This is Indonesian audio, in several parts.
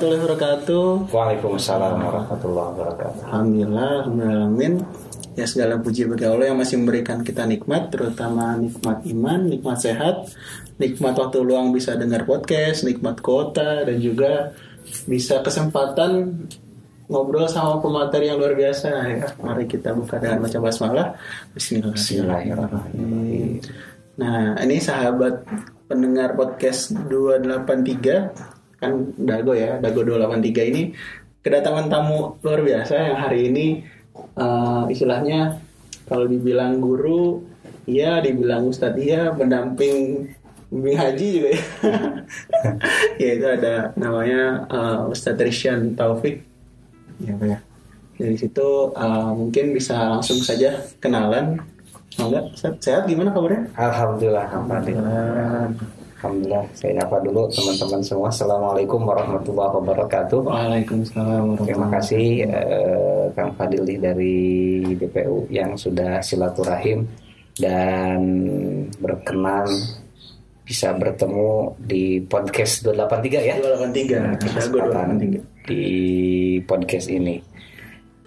warahmatullahi wabarakatuh. Waalaikumsalam warahmatullahi wabarakatuh. Alhamdulillah, alhamdulillah. Ya segala puji bagi Allah yang masih memberikan kita nikmat, terutama nikmat iman, nikmat sehat, nikmat waktu luang bisa dengar podcast, nikmat kota, dan juga bisa kesempatan ngobrol sama pemateri yang luar biasa ya. Mari kita buka dengan baca basmalah. Bismillah. Bismillahirrahmanirrahim. Nah, ini sahabat pendengar podcast 283 kan Dago ya, Dago 283 ini kedatangan tamu luar biasa yang hari ini uh, istilahnya kalau dibilang guru iya, dibilang ustadz iya, pendamping bimbing haji juga ya. ya itu ada namanya uh, Ustadz Rishan Taufik. Ya, ya. Dari situ uh, mungkin bisa langsung saja kenalan Enggak, sehat gimana kabarnya? Alhamdulillah, alhamdulillah. Alhamdulillah, saya nyapa dulu teman-teman semua. Assalamualaikum warahmatullahi wabarakatuh. Waalaikumsalam. Terima kasih eh, Kang Fadil dari DPU yang sudah silaturahim dan berkenan bisa bertemu di podcast 283 ya. 283. Kesempatan di podcast ini.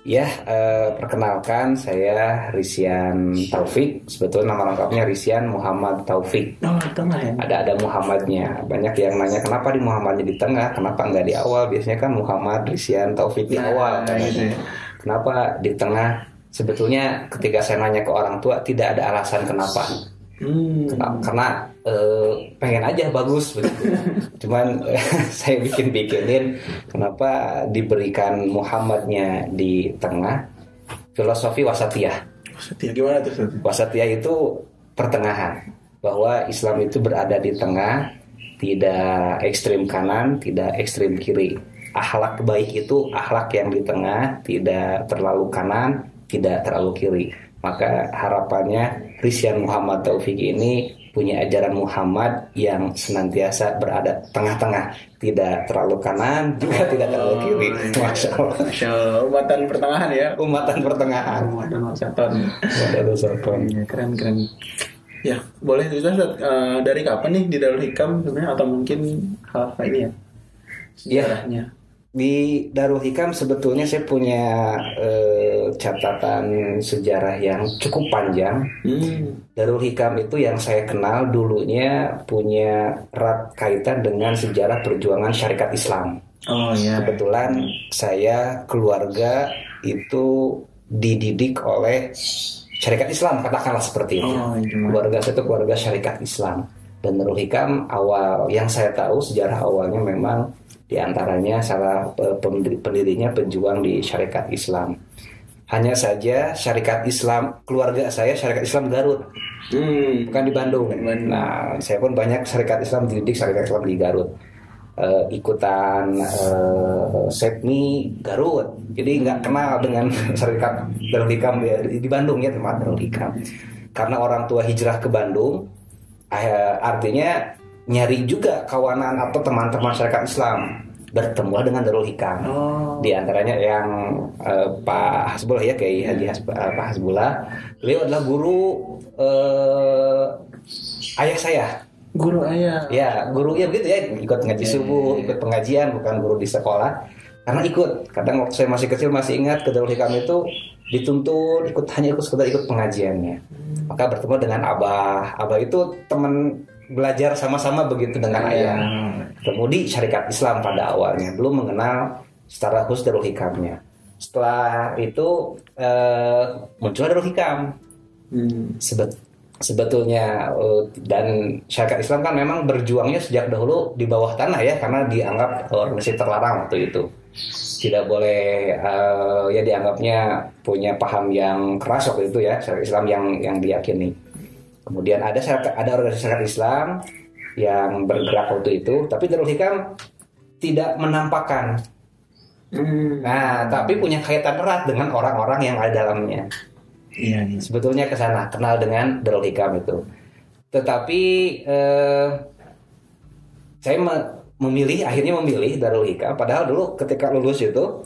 Ya, eh, perkenalkan saya Risian Taufik. Sebetulnya nama lengkapnya Risian Muhammad Taufik. Oh, tengah ya. Ada ada Muhammadnya. Banyak yang nanya kenapa di Muhammadnya di tengah, kenapa nggak di awal? Biasanya kan Muhammad Risian Taufik di Nah, awal. kan. iya. Kenapa di tengah? Sebetulnya ketika saya nanya ke orang tua tidak ada alasan kenapa. Hmm. Karena, karena, eh, pengen aja bagus begitu. Cuman saya bikin-bikinin kenapa diberikan Muhammadnya di tengah filosofi wasatiyah. Setia gimana tuh? Wasatiyah itu pertengahan bahwa Islam itu berada di tengah, tidak ekstrim kanan, tidak ekstrim kiri. Akhlak baik itu akhlak yang di tengah, tidak terlalu kanan, tidak terlalu kiri. Maka harapannya Rizyan Muhammad Taufik ini punya ajaran Muhammad yang senantiasa berada tengah-tengah, tidak terlalu kanan, juga tidak terlalu kiri. Masya Allah. Masya Allah, umatan pertengahan ya. Umatan pertengahan. Umatan wasaton. Sopan. Iya, keren keren. Ya, boleh cerita Ustadz, eh, dari kapan nih di Darul Hikam sebenarnya atau mungkin hal apa ini ya? Sejarahnya. Di Darul Hikam sebetulnya saya punya eh, catatan sejarah yang cukup panjang. Hmm. Darul Hikam itu yang saya kenal dulunya punya erat kaitan dengan sejarah perjuangan syarikat Islam. Oh ya. Kebetulan saya keluarga itu dididik oleh syarikat Islam, katakanlah seperti itu. Oh, iya. Keluarga saya itu keluarga syarikat Islam. Dan Darul Hikam awal yang saya tahu sejarah awalnya memang di antaranya salah eh, pendiri- pendirinya pejuang di syarikat Islam. Hanya saja syarikat Islam keluarga saya syarikat Islam Garut Hmm. bukan di Bandung. Bandung. Nah, saya pun banyak syarikat Islam dididik syarikat Islam di Garut. Eh, ikutan eh, Sepmi Garut. Jadi nggak kenal dengan syarikat Darul Hikam di, di Bandung ya teman Darul Hikam. Karena orang tua hijrah ke Bandung, eh, artinya nyari juga kawanan atau teman-teman syarikat Islam bertemu dengan Darul Hikam. Oh. Di antaranya yang eh, Pak Hasbullah ya Kiai Haji Hasb- eh, Pak Hasbullah. Beliau adalah guru eh, ayah saya. Guru ayah. Ya, guru ya begitu ya, ikut ngaji subuh, ikut pengajian, bukan guru di sekolah. Karena ikut, kadang waktu saya masih kecil masih ingat ke Darul Hikam itu dituntut ikut hanya ikut sekedar ikut pengajiannya. Maka bertemu dengan abah, abah itu teman belajar sama-sama begitu dengan ayah. Ketemu di syarikat Islam pada awalnya, belum mengenal secara khusus Darul Hikamnya. Setelah itu eh, muncul Darul Hikam, Hmm. Sebet- sebetulnya eh, dan syarikat Islam kan memang berjuangnya sejak dahulu di bawah tanah ya karena dianggap organisasi terlarang waktu itu tidak boleh eh, ya dianggapnya punya paham yang keras waktu itu ya syarikat Islam yang yang diyakini kemudian ada syarikat, ada organisasi syarikat Islam yang bergerak waktu itu tapi Darul Hikam tidak menampakkan Hmm. nah tapi punya kaitan erat dengan orang-orang yang ada dalamnya Iya, iya. sebetulnya ke sana kenal dengan Darul Hikam itu. Tetapi eh, saya me- memilih akhirnya memilih Darul Hikam padahal dulu ketika lulus itu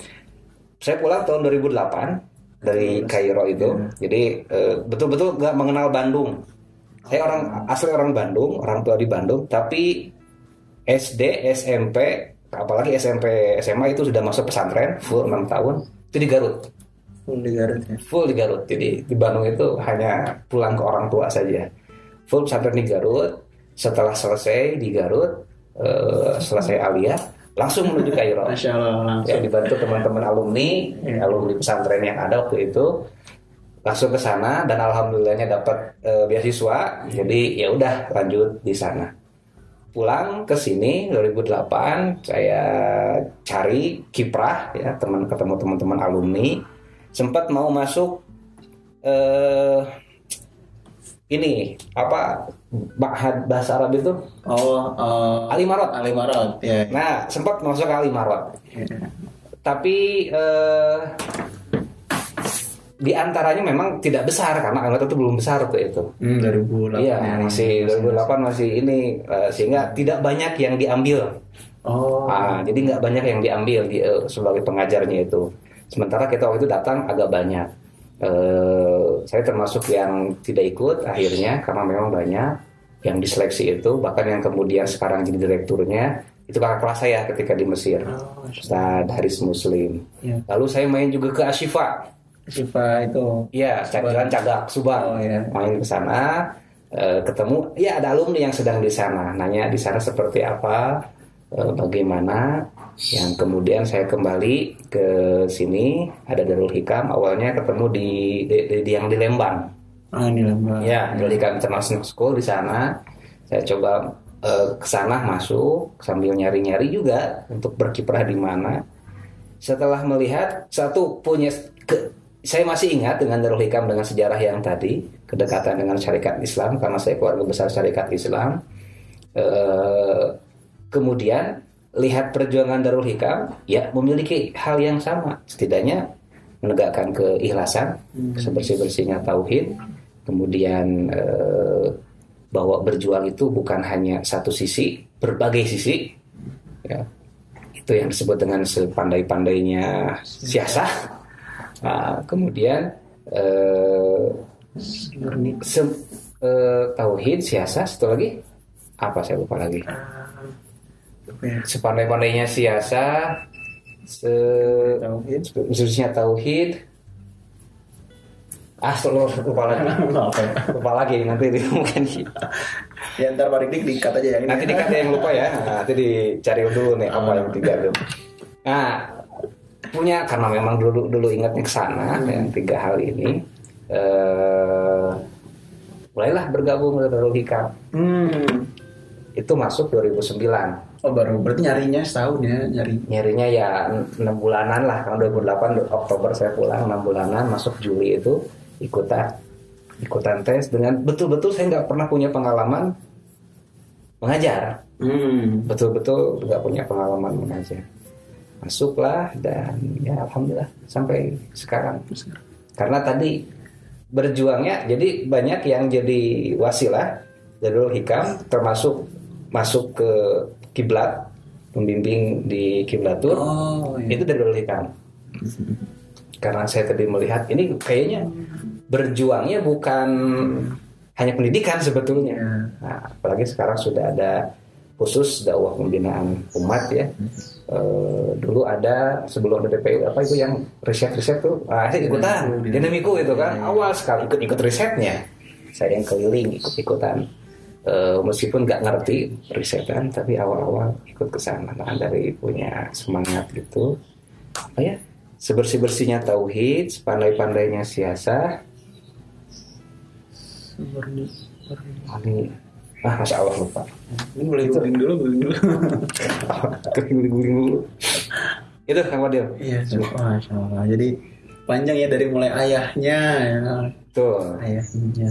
saya pulang tahun 2008 dari Kairo itu. Jadi eh, betul-betul nggak mengenal Bandung. Saya orang asli orang Bandung, orang tua di Bandung, tapi SD, SMP apalagi SMP SMA itu sudah masuk pesantren full 6 tahun itu di Garut Full di Garut ya. full di Garut jadi di Bandung itu hanya pulang ke orang tua saja full pesantren di Garut setelah selesai di Garut eh, selesai aliyah langsung menuju Kairo Masya Allah langsung. ya dibantu teman-teman alumni Iya. alumni pesantren yang ada waktu itu langsung ke sana dan alhamdulillahnya dapat eh, beasiswa. Jadi ya udah lanjut di sana. Pulang ke sini 2008 saya cari kiprah ya teman ketemu teman-teman alumni. Sempat mau masuk eh ini apa Ma'had bahasa Arab itu? Oh, uh, Alimarot. Ali Marot ya. nah sempat masuk ke Alimarot. Ya. tapi eh, di antaranya memang tidak besar karena anggota itu belum besar tuh itu. Hmm, 2008. Iya, ya, masih 2008 masih ini eh, sehingga tidak banyak yang diambil. Oh. Ah, jadi nggak banyak yang diambil di, eh, sebagai pengajarnya itu. Sementara kita waktu itu datang agak banyak. Eh, saya termasuk yang tidak ikut akhirnya karena memang banyak yang diseleksi itu bahkan yang kemudian sekarang jadi direkturnya itu kakak kelas saya ketika di Mesir. Oh, Ustadz Haris Muslim. Iya. Lalu saya main juga ke Ashifa. Siva itu. Iya, Cagak Oh, Subang. iya. Main ke sana, eh, ketemu, ya ada alumni yang sedang di sana. Nanya di sana seperti apa, eh, bagaimana. Yang kemudian saya kembali ke sini, ada Darul Hikam. Awalnya ketemu di, di, di- di- yang di Lembang. Ah, ini lembah. Ya, Darul Hikam International School di sana. Saya coba eh, ke sana masuk sambil nyari-nyari juga untuk berkiprah di mana. Setelah melihat satu punya ke- saya masih ingat dengan Darul Hikam dengan sejarah yang tadi kedekatan dengan syarikat Islam karena saya keluarga besar syarikat Islam. Eh, kemudian lihat perjuangan Darul Hikam ya memiliki hal yang sama. Setidaknya menegakkan keikhlasan sebersih bersihnya tauhid. Kemudian eh, bahwa berjuang itu bukan hanya satu sisi berbagai sisi. Ya itu yang disebut dengan sepandai-pandainya siasah Nah, kemudian eh, se- eh, tauhid siasah satu lagi apa saya lupa lagi Apa ya? sepandai-pandainya siasah se Tauhid. khususnya tauhid ah selalu lupa lagi ya? lupa lagi nanti di mungkin Ya ntar Pak Dik dikat aja ya. ini. nanti dikata yang lupa ya Nah, nanti dicari dulu nih apa yang tiga itu nah punya karena memang dulu dulu ingatnya ke sana yang tiga hal ini eh mulailah bergabung Darul Hikam Hmm. itu masuk 2009 Oh baru berarti nyarinya setahun ya nyari. nyarinya ya enam bulanan lah karena 2008 Oktober saya pulang enam bulanan masuk Juli itu ikutan ikutan tes dengan betul-betul saya nggak pernah punya pengalaman mengajar Hmm. betul-betul nggak punya pengalaman mengajar masuklah dan ya alhamdulillah sampai sekarang. Karena tadi berjuangnya jadi banyak yang jadi wasilah Darul Hikam termasuk masuk ke kiblat pembimbing di kiblatur Oh iya. itu dari Darul Hikam. Karena saya tadi melihat ini kayaknya berjuangnya bukan hanya pendidikan sebetulnya. Ya. nah, apalagi sekarang sudah ada khusus dakwah pembinaan umat ya Eh, dulu ada sebelum ada DPU apa itu yang riset-riset tuh? Ah, saya ikutan. Dinamiku, dinamiku itu kan. Ya, ya. awal sekali ikut-ikut risetnya. Saya yang keliling ikut-ikutan. Eh, meskipun nggak ngerti risetan tapi awal-awal ikut ke sana. Nah, dari punya semangat gitu. Apa ya? Sebersih bersihnya tauhid sepandai-pandainya siasah. Murni. ini ah masya Allah lupa Ini boleh googling dulu, googling dulu. guling-guling dulu itu kang Wadil Iya. Masya Allah. Jadi panjang ya dari mulai ayahnya, ya. tuh ayahnya.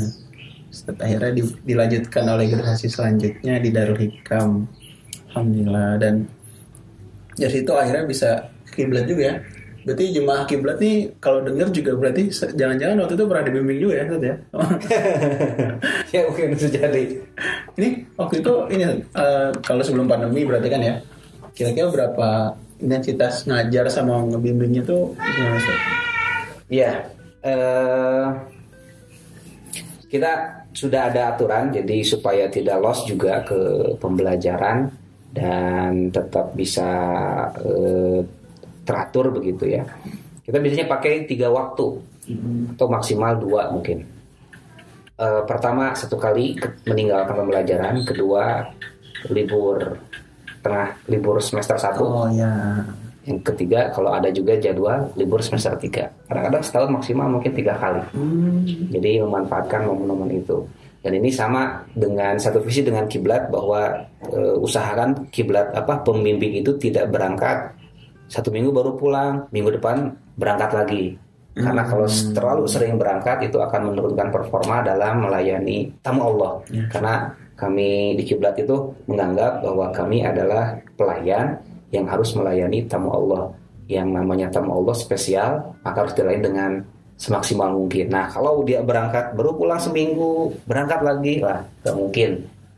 Setelah akhirnya di- dilanjutkan oleh generasi selanjutnya di Darul Hikam. Alhamdulillah dan dari situ akhirnya bisa kiblat juga ya. Berarti jemaah kiblat nih kalau dengar juga berarti jangan-jangan waktu itu pernah dibimbing juga ya, Ustaz ya. ya mungkin bisa jadi ini waktu itu ini eh, kalau sebelum pandemi berarti kan ya. Kira-kira berapa intensitas ngajar sama ngebimbingnya tuh gimana, Ustaz? Iya, eh, kita sudah ada aturan jadi supaya tidak loss juga ke pembelajaran dan tetap bisa eh, teratur begitu ya. Kita biasanya pakai tiga waktu atau maksimal dua mungkin. Eh, pertama satu kali meninggalkan pembelajaran, kedua libur tengah libur semester satu. Oh ya. Yang ketiga, kalau ada juga jadwal libur semester 3. Kadang-kadang setahun maksimal mungkin tiga kali. Hmm. Jadi memanfaatkan momen-momen itu. Dan ini sama dengan satu visi dengan kiblat bahwa e, usahakan kiblat apa pembimbing itu tidak berangkat satu minggu baru pulang, minggu depan berangkat lagi. Karena kalau terlalu sering berangkat itu akan menurunkan performa dalam melayani tamu Allah. Karena kami di kiblat itu menganggap bahwa kami adalah pelayan yang harus melayani tamu Allah. Yang namanya tamu Allah spesial, maka harus dilayani dengan semaksimal mungkin. Nah, kalau dia berangkat baru pulang seminggu, berangkat lagi lah, nggak mungkin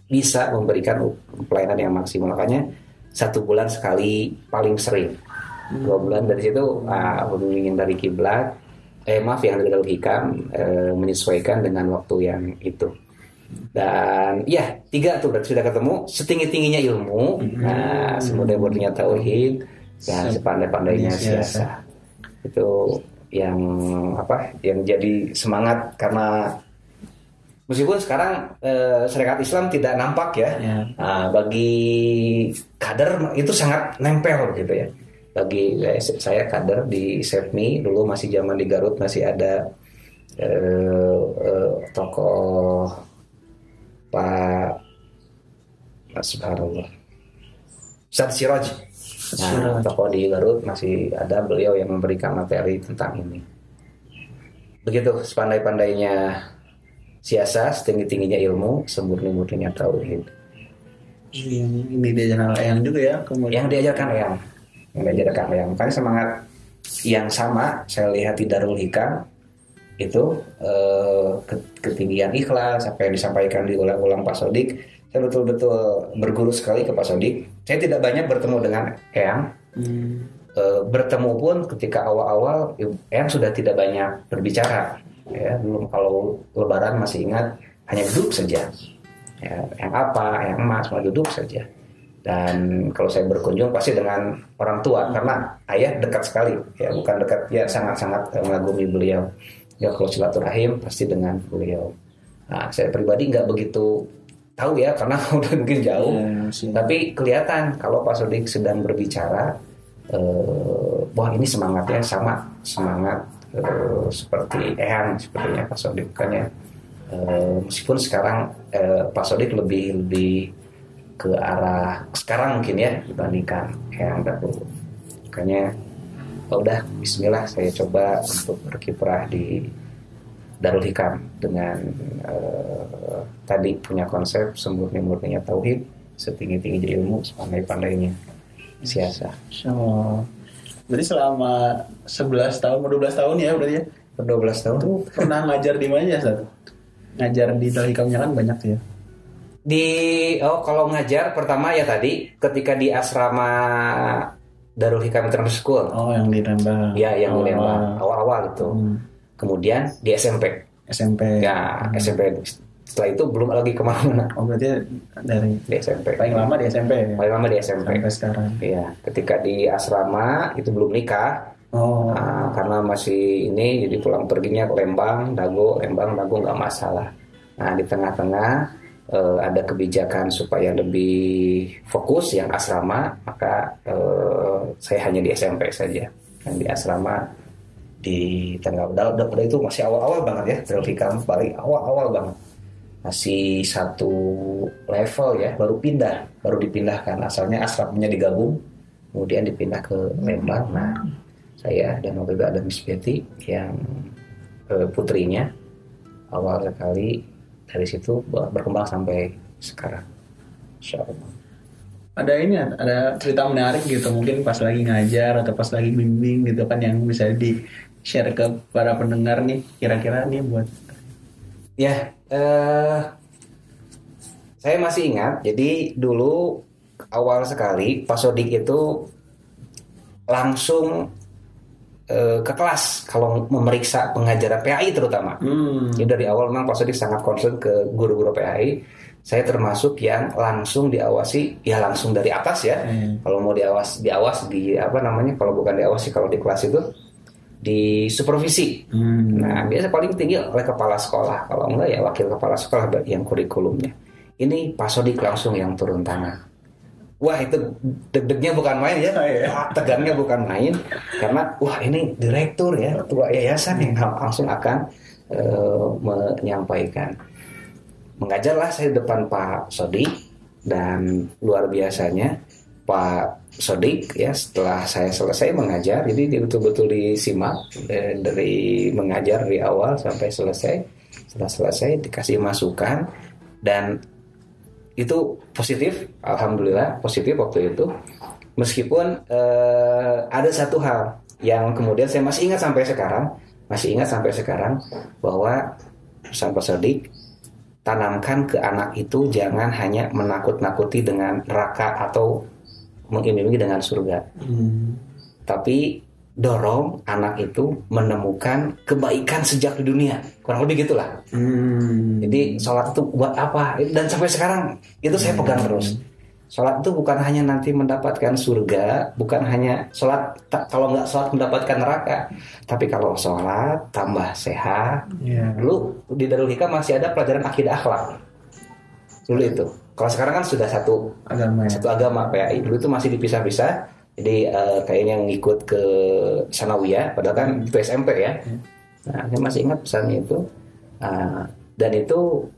bisa memberikan pelayanan yang maksimal. Makanya satu bulan sekali paling sering. Dua bulan dari situ, ah, pembimbing yang dari kiblat, eh maaf yang dari hikam eh, menyesuaikan dengan waktu yang itu. Dan ya tiga tuh berarti sudah ketemu setinggi tingginya ilmu, nah semudah mudahnya tauhid, dan sepandai pandainya Siasa. Itu yang apa? Yang jadi semangat karena meskipun sekarang eh, syariat Islam tidak nampak ya, Ya. Nah, bagi kader itu sangat nempel gitu ya. Bagi saya, saya kader di SEPMI dulu masih zaman di Garut masih ada eh, eh, tokoh Pak Subhanallah Ustaz Siraj. Nah, tokoh di Garut masih ada beliau yang memberikan materi tentang ini. Begitu sepandai-pandainya siasa, setinggi-tingginya ilmu, semurni-murninya tauhid. Ini, ini diajaran Eyang juga ya. Kemudian. yang diajarkan yang diajarkan yang makanya semangat yang sama saya lihat di Darul Hikam itu eh, ke- ketinggian ikhlas apa yang disampaikan di ulang-ulang Pak Sodik saya betul-betul berguru sekali ke Pak Sodik. Saya tidak banyak bertemu dengan Eyang. Hmm. Eh, bertemu pun ketika awal-awal Eyang sudah tidak banyak berbicara. Ya belum kalau Lebaran masih ingat hanya duduk saja. Ya, yang apa yang emas cuma duduk saja dan kalau saya berkunjung pasti dengan orang tua karena ayah dekat sekali. Ya bukan dekat ya sangat-sangat mengagumi beliau. Ya kalau silaturahim pasti dengan beliau. Nah saya pribadi nggak begitu tahu ya karena udah mungkin jauh. Ya, tapi kelihatan kalau Pak Sodik sedang berbicara eh, wah ini semangatnya sama semangat eh, seperti Ehang sepertinya Pak Sodik kan ya Eh, meskipun sekarang eh, Pak Sodik lebih lebih ke arah sekarang mungkin ya dibandingkan yang dahulu makanya oh udah Bismillah saya coba untuk berkiprah di Darul Hikam dengan eh, tadi punya konsep semurni-murninya tauhid setinggi-tingginya ilmu sepandai-pandainya siasa Insya Allah. Berarti selama 11 tahun, mau 12 tahun ya berarti ya. per 12 tahun Itu pernah ngajar di mana ya, Ustaz? Ngajar di Dalhikamnya kan banyak tuh ya. Di oh kalau ngajar pertama ya tadi ketika di asrama Darul Hikam International School. Oh, yang di Lembang. ya yang di Lembang awal-awal itu Hmm. kemudian di SMP SMP. ya SMP setelah itu belum lagi ke mana-mana. Oh, berarti dari di SMP paling lama di SMP ya? paling lama di SMP Sampai sekarang. Iya, ketika di asrama itu belum nikah, Oh, Nah, karena masih ini jadi pulang perginya ke Lembang, Dago, Lembang, Dago nggak masalah. Nah di tengah-tengah eh, ada kebijakan supaya lebih fokus yang asrama, maka eh, saya hanya di SMP saja. Yang di asrama di udah, udah itu masih awal-awal banget ya, Hikam paling awal-awal banget. Masih satu level ya, baru pindah, baru dipindahkan. Asalnya asramanya digabung, kemudian dipindah ke Lembang. Nah, saya dan waktu itu ada Miss Betty yang eh, putrinya awal sekali dari situ berkembang sampai sekarang. Insya Allah. ada ini ada cerita menarik gitu mungkin pas lagi ngajar atau pas lagi bimbing gitu kan yang bisa di share ke para pendengar nih kira-kira nih buat Ya, eh, saya masih ingat. Jadi dulu awal sekali Pak Sodik itu langsung eh, ke kelas kalau memeriksa pengajaran PAI terutama. Hmm. Jadi dari awal memang Pak Sodik sangat concern ke guru-guru PAI. Saya termasuk yang langsung diawasi, ya langsung dari atas ya. Hmm. Kalau mau diawas, diawas di apa namanya? Kalau bukan diawasi, kalau di kelas itu di supervisi. Hmm. Nah, biasa paling tinggi oleh kepala sekolah. Kalau enggak ya wakil kepala sekolah yang kurikulumnya. Ini Pak Sodik langsung yang turun tangan. Wah itu deg-degnya bukan main ya, Oh, iya. Wah, tegangnya bukan main karena wah ini direktur ya, ketua yayasan yang langsung akan eh, menyampaikan. Mengajarlah saya di depan Pak Sodik dan luar biasanya Pak Sodik ya setelah saya selesai mengajar, jadi dia betul-betul disimak eh, dari mengajar dari awal sampai selesai. Setelah selesai dikasih masukan dan itu positif, alhamdulillah positif waktu itu. Meskipun eh, ada satu hal yang kemudian saya masih ingat sampai sekarang, masih ingat sampai sekarang bahwa sampai Sodik tanamkan ke anak itu jangan hanya menakut-nakuti dengan neraka atau mengiming dengan surga, Hmm. tapi dorong anak itu menemukan kebaikan sejak di dunia kurang lebih gitulah Hmm. jadi sholat itu buat apa? Dan sampai sekarang itu saya pegang terus. Sholat itu bukan hanya nanti mendapatkan surga, bukan hanya sholat kalau nggak sholat mendapatkan neraka, tapi kalau sholat tambah sehat. Ya. Dulu di Darul Hikam masih ada pelajaran akidah akhlak. Dulu itu. Kalau sekarang kan sudah satu Agama ya. satu agama PAI. Dulu itu masih dipisah-pisah. Jadi eh, kayaknya yang ngikut ke Sanawiyah, padahal kan itu SMP ya. Nah, saya masih ingat pesannya itu. Ah, dan itu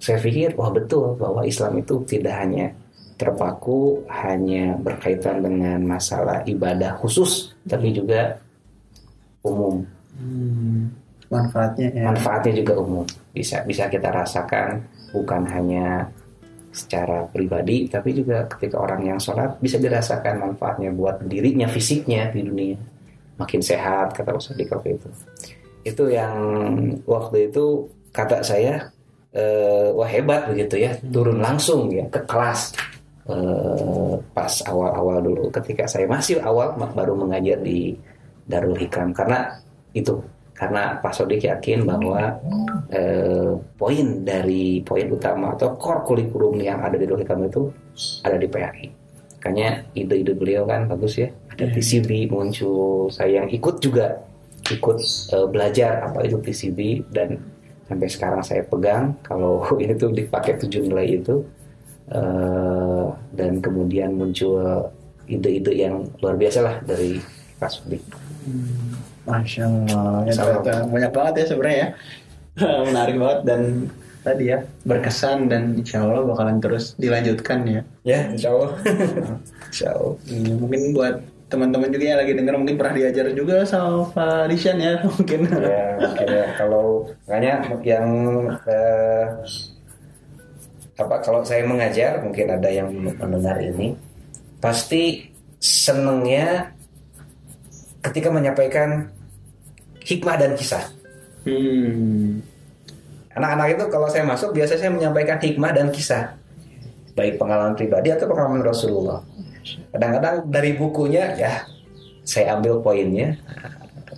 saya pikir wah betul bahwa Islam itu tidak hanya terpaku hanya berkaitan dengan masalah ibadah khusus, tapi juga umum. Hmm. Manfaatnya ya. Manfaatnya juga umum. Bisa bisa kita rasakan bukan hanya secara pribadi, tapi juga ketika orang yang sholat bisa dirasakan manfaatnya buat dirinya, fisiknya di dunia. Makin sehat kata Ustaz waktu itu. Itu yang waktu itu kata saya eh, wah hebat begitu ya turun langsung ya ke kelas eh, pas awal-awal dulu. Ketika saya masih awal baru mengajar di Darul Hikam. Karena itu karena Pak Sodik yakin bahwa eh, poin dari poin utama atau core kurikulum yang ada di Darul Hikam itu ada di PRI. Makanya ide-ide beliau kan bagus ya. Ada TCB muncul, saya yang ikut juga ikut eh, belajar apa itu TCB dan sampai sekarang saya pegang kalau ini tuh dipakai tujuh nilai itu Eh, dan kemudian muncul ide-ide yang luar biasa lah dari Pak Sodik. Masya Allah. Ya, banyak banget ya sebenarnya ya. Menarik banget dan tadi ya berkesan dan insya Allah bakalan terus dilanjutkan ya. Ya, insya Allah. insya Allah. Iya, mungkin buat teman-teman juga yang lagi denger mungkin pernah diajar juga sama Pak Dishan ya mungkin. ya mungkin ya kalau makanya yang eh, apa kalau saya mengajar mungkin ada yang mendengar ini pasti senengnya ketika menyampaikan hikmah dan kisah. Hmm. anak-anak itu kalau saya masuk biasanya saya menyampaikan hikmah dan kisah. Baik pengalaman pribadi atau pengalaman Rasulullah. Kadang-kadang dari bukunya ya saya ambil poinnya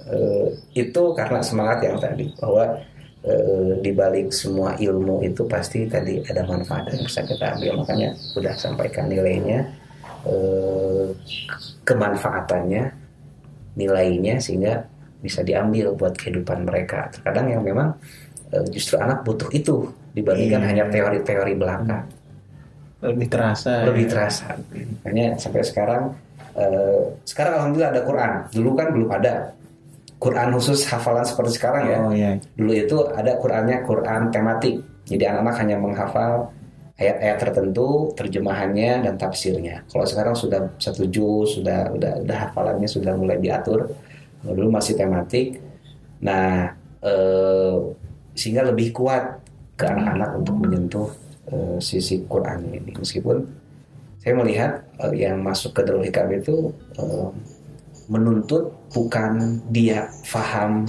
Eh, itu karena semangat yang tadi bahwa eh, di balik semua ilmu itu pasti tadi ada manfaat yang bisa kita ambil. Makanya sudah sampaikan nilainya eh, kemanfaatannya nilainya sehingga bisa diambil buat kehidupan mereka terkadang yang memang eh, justru anak butuh itu dibandingkan Iya. hanya teori-teori belaka Lebih terasa. lebih ya. terasa makanya sampai sekarang eh, sekarang alhamdulillah ada Quran dulu kan belum ada Quran khusus hafalan seperti sekarang ya Oh iya. dulu itu ada Qurannya Quran tematik jadi anak-anak hanya menghafal ayat-ayat tertentu terjemahannya dan tafsirnya kalau sekarang sudah satu juz sudah udah udah hafalannya sudah mulai diatur dulu masih tematik. Nah eh, sehingga lebih kuat ke anak-anak untuk menyentuh eh, sisi Quran ini. Meskipun saya melihat eh, yang masuk ke Darul Hikam itu eh, menuntut bukan dia faham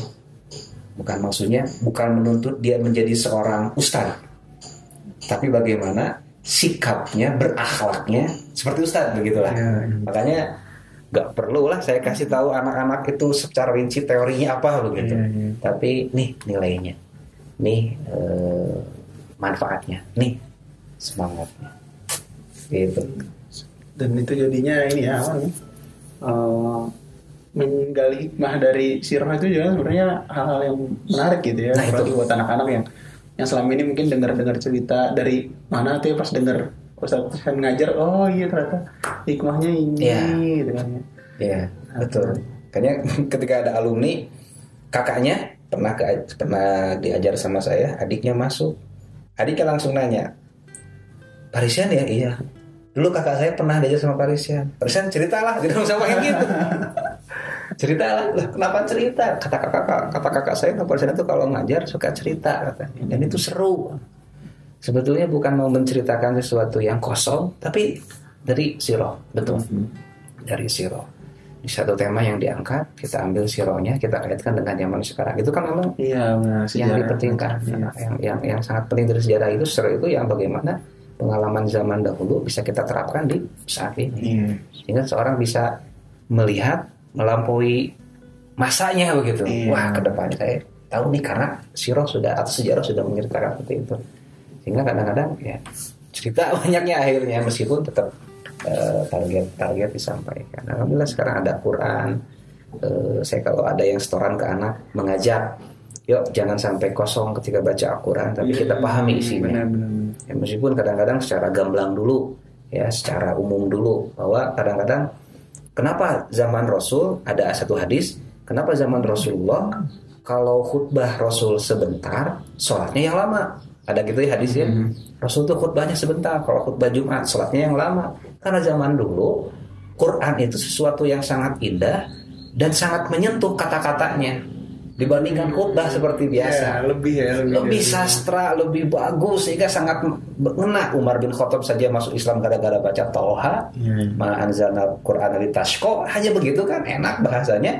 bukan maksudnya bukan menuntut dia menjadi seorang ustadz. Tapi bagaimana sikapnya berakhlaknya seperti ustadz begitulah. Ya, makanya nggak perlu lah saya kasih tahu anak-anak itu secara rinci teorinya apa begitu. Iya, iya. tapi nih nilainya. Nih eh, manfaatnya. Nih semangatnya. Gitu. Dan itu jadinya ini ya apa nih? Eh, menggali hikmah dari sirah itu juga sebenarnya hal-hal yang menarik gitu ya Nah, itu. buat anak-anak yang yang selama ini mungkin dengar-dengar cerita dari mana tuh ya pas dengar Ustaz kan ngajar oh iya ternyata hikmahnya ini Iya. gitu kan ya. Iya, betul. Kayaknya ketika ada alumni, kakaknya pernah ke, pernah diajar sama saya, adiknya masuk. Adiknya langsung nanya, Parisian ya? Iya. Dulu kakak saya pernah diajar sama Parisian. Parisian ceritalah, tidak usah pakai gitu. ceritalah, lah kenapa cerita? Kata kakak kata kakak saya, Parisian itu kalau ngajar suka cerita katanya. Dan itu seru. Sebetulnya bukan mau menceritakan sesuatu yang kosong, tapi dari siro, betul dari siro. Di satu tema yang diangkat, kita ambil sironya, kita kaitkan dengan zaman sekarang. Itu kan memang iya benar yang dipentingkan. Iya. Yang, yang yang sangat penting dari sejarah itu siro itu yang bagaimana pengalaman zaman dahulu bisa kita terapkan di saat ini. Iya. Sehingga seorang bisa melihat melampaui masanya begitu. Iya. Wah, ke depan saya tahu nih karena siro sudah atau sejarah sudah menceritakan seperti itu. Sehingga kadang-kadang ya cerita banyaknya akhirnya meskipun tetap eh, target-target disampaikan. Alhamdulillah sekarang ada Quran. Eh, saya kalau ada yang setoran ke anak mengajak, yuk jangan sampai kosong ketika baca Al-Quran, tapi kita pahami isinya. Benar, benar, benar. Ya, meskipun kadang-kadang secara gamblang dulu, ya secara umum dulu, bahwa kadang-kadang kenapa zaman Rasul ada satu hadis, kenapa zaman Rasulullah kalau khutbah Rasul sebentar, sholatnya yang lama. Ada gitu ya hadisnya. Rasul tuh khutbahnya sebentar, kalau khutbah Jumat sholatnya yang lama. Karena zaman dulu Quran itu sesuatu yang sangat indah dan sangat menyentuh kata-katanya dibandingkan khutbah seperti biasa Ya, lebih ya lebih, lebih dari- sastra, lebih bagus sehingga sangat mengena Umar bin Khattab saja masuk Islam gara-gara baca Toha, Iya. ma anzalna Quran di tashko, hanya begitu kan enak bahasanya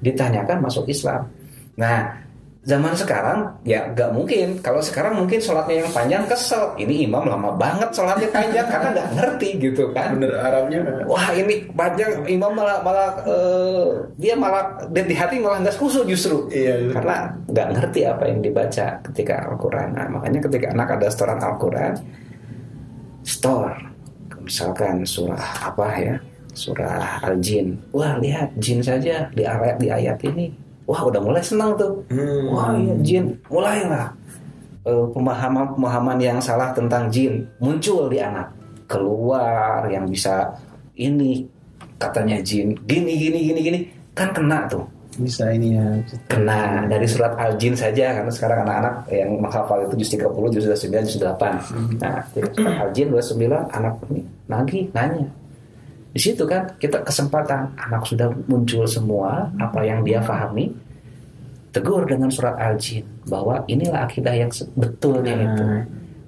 ditanyakan masuk Islam. Nah, zaman sekarang ya nggak mungkin. Kalau sekarang mungkin sholatnya yang panjang kesel. Ini imam lama banget sholatnya panjang karena nggak ngerti gitu kan. bener Arabnya Wah ini panjang imam malah malah eh, dia malah dan di hati malah nggak khusus justru Iya, iya. karena nggak ngerti apa yang dibaca ketika Al-Quran. Nah, makanya ketika anak ada setoran Al-Quran, store misalkan surah apa ya surah Al-Jin. Wah lihat jin saja di ayat di ayat ini. Wah udah mulai senang tuh. Hmm. Wah iya jin. Mulailah eh, pemahaman-pemahaman yang salah tentang jin muncul di anak. Keluar yang bisa ini katanya jin gini gini gini gini. Kan kena tuh. Bisa ini ya kena. Dari surat al-jin saja karena sekarang anak-anak yang menghafal itu juz 30, juz 29, juz 8 nah dari surat al-jin 29 anak ini lagi nanya di situ kan kita kesempatan anak sudah muncul semua apa yang dia pahami tegur dengan surat al-jin bahwa inilah akidah yang sebetulnya Nah. itu.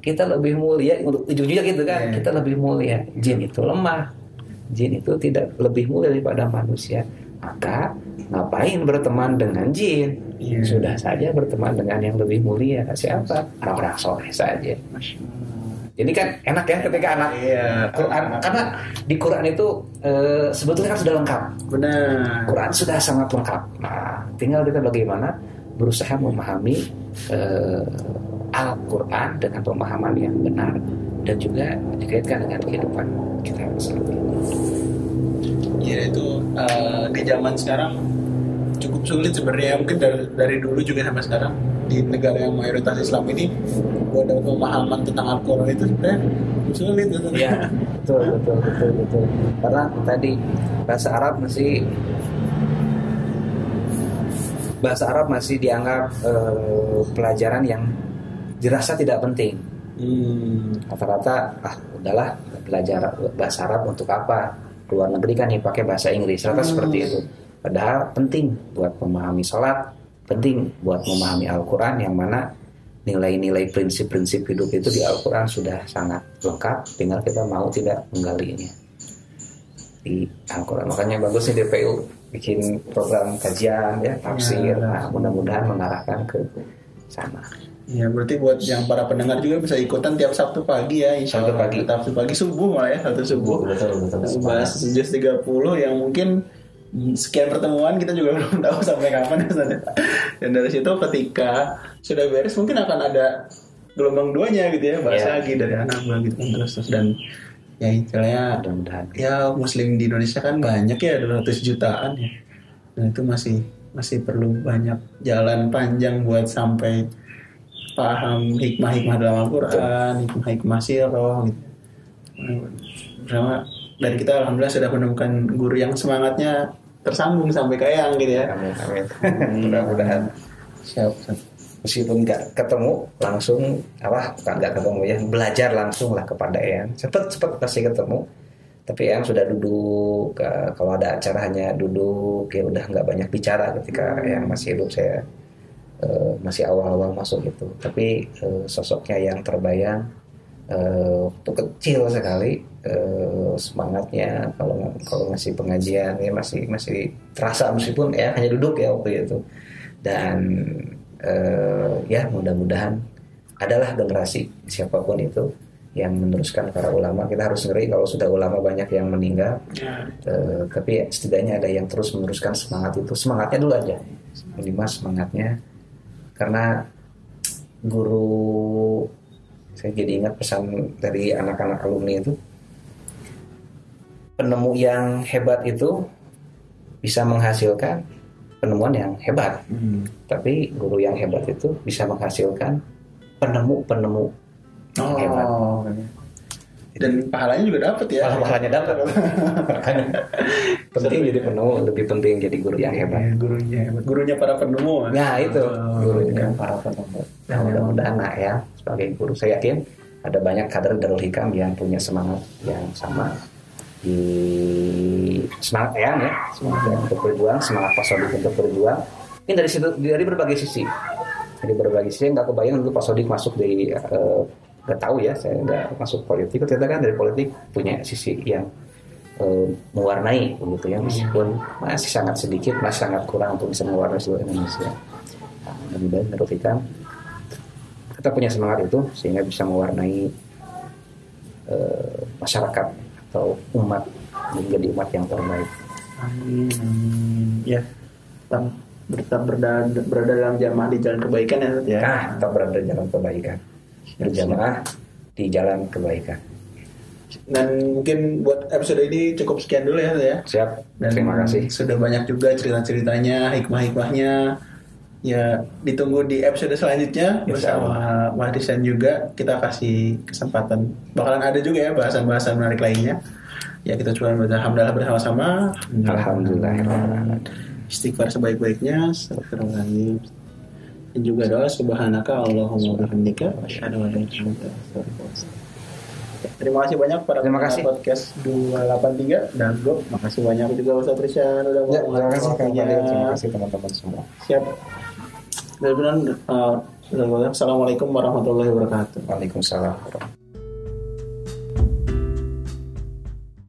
Kita lebih mulia untuk ujung-ujungnya gitu kan Iya. kita lebih mulia. Jin itu lemah. Jin itu tidak lebih mulia daripada manusia. Maka ngapain berteman dengan jin? Iya. sudah saja berteman dengan yang lebih mulia. Siapa? Orang-orang soleh saja jadi kan enak ya ketika anak Iya. Quran karena di Quran itu eh, sebetulnya kan sudah lengkap benar Quran sudah sangat lengkap. Nah, tinggal kita bagaimana berusaha memahami eh, Al-Quran dengan pemahaman yang benar dan juga dikaitkan dengan kehidupan kita ini. ya itu eh, di zaman sekarang cukup sulit sebenarnya mungkin dari, dari dulu juga sampai sekarang di negara yang mayoritas Islam ini buat ada pemahaman tentang Al-Quran itu sebenarnya sulit gitu. Iya, betul, betul, betul, betul. Karena tadi bahasa Arab masih bahasa Arab masih dianggap eh, pelajaran yang dirasa tidak penting. Hmm. rata-rata ah udahlah belajar bahasa Arab untuk apa luar negeri kan yang pakai bahasa Inggris rata Hmm. seperti itu padahal penting buat memahami sholat penting buat memahami Al-Quran yang mana nilai-nilai prinsip-prinsip hidup itu di Al-Quran sudah sangat lengkap tinggal kita mau tidak menggalinya di Al-Quran makanya bagusnya DPU bikin program kajian ya tafsir Ya. nah mudah-mudahan mengarahkan ke sana Ya berarti buat yang para pendengar juga bisa ikutan tiap Sabtu pagi ya insya Sabtu Allah. pagi. Sabtu pagi subuh malah ya Sabtu subuh. Betul, betul, betul. Bahas Jus 30 yang mungkin sekian pertemuan kita juga belum tahu sampai kapan. Ya. Dan dari situ ketika sudah beres mungkin akan ada gelombang duanya gitu ya bahas Iya. lagi dari anak gitu kan terus terus. Dan ya istilahnya mudah-mudahan. ya muslim di Indonesia kan banyak ya 200 jutaan ya. Dan itu masih masih perlu banyak jalan panjang buat sampai paham hikmah-hikmah dalam Al-Quran hikmah-hikmah sirah gitu. Bersama dan kita alhamdulillah sudah menemukan guru yang semangatnya tersambung sampai ke Eyang gitu ya. Amin amin. Mudah-mudahan. Siap, meskipun nggak ketemu langsung apa bukan nggak ketemu ya belajar langsung lah kepada Eyang. Cepet cepet pasti ketemu. Tapi Eyang sudah duduk eh, kalau ada acara hanya duduk ya udah nggak banyak bicara ketika Eyang masih hidup saya eh, masih awal-awal masuk gitu. Tapi eh, sosoknya yang terbayang waktu kecil sekali eh, semangatnya kalau kalau masih pengajian ya masih masih terasa meskipun ya hanya duduk ya waktu itu. Dan eh, ya mudah-mudahan adalah generasi siapa pun itu yang meneruskan para ulama. Kita harus ngeri kalau sudah ulama banyak yang meninggal. Ya, Eh, tapi ya, setidaknya ada yang terus meneruskan semangat itu. Semangatnya dulu aja. Minimal semangatnya. Karena guru saya jadi ingat pesan dari anak-anak alumni itu penemu yang hebat itu bisa menghasilkan penemuan yang hebat. Hmm. tapi guru yang hebat itu bisa menghasilkan penemu-penemu yang hebat. oh dan pahalanya juga dapat ya. Pahalanya dapat penting jadi penemu lebih penting jadi guru yang hebat. Ya, gurunya hebat. gurunya para penemu. Nah itu. Oh, gurunya iya. para penemu. Nah mudah-mudahan nah ya sebagai guru. Saya yakin ada banyak kader Darul Hikam yang punya semangat yang sama. Di semangat ya ya semangat ya untuk berjuang semangat Pak Sodik untuk berjuang. Ini dari situ dari berbagai sisi. Dari berbagai sisi nggak kebayang dulu Pak Sodik masuk di eh, nggak tahu ya saya nggak masuk politik. Ternyata kan dari politik punya sisi yang eh, mewarnai begitu ya. Meskipun masih sangat sedikit masih sangat kurang untuk bisa mewarnai seluruh Indonesia. Nah, mudah-mudahan Darul Hikam kita punya semangat itu sehingga bisa mewarnai eh, masyarakat atau umat menjadi umat yang terbaik. Amin, amin. Ya, tetap, tetap berada, berada dalam jamaah di jalan kebaikan ya, ya. Nah, kita berada di jalan kebaikan, berjamaah di jalan kebaikan. Dan mungkin buat episode ini cukup sekian dulu ya, ya. Siap. Dan Terima kasih. Sudah banyak juga cerita-ceritanya, hikmah-hikmahnya. Ya, ditunggu di episode selanjutnya Insya bersama Mahdisan juga. Kita kasih kesempatan. Bakalan ada juga ya bahasan-bahasan menarik lainnya. Ya, kita coba alhamdulillah bersama-sama. Alhamdulillah. Istighfar sebaik-baiknya. Astagfirullahaladzim. Dan juga doa subhanaka Allahumma bihamdika asyhadu an la ilaha illa anta. Terima kasih banyak para Terima kasih. podcast 283 dan Go. Makasih banyak juga Ustaz Rishan udah mau Ya, terima kasih terima kasih teman-teman semua. Siap. Dan benar, uh, Assalamualaikum warahmatullahi wabarakatuh. Waalaikumsalam.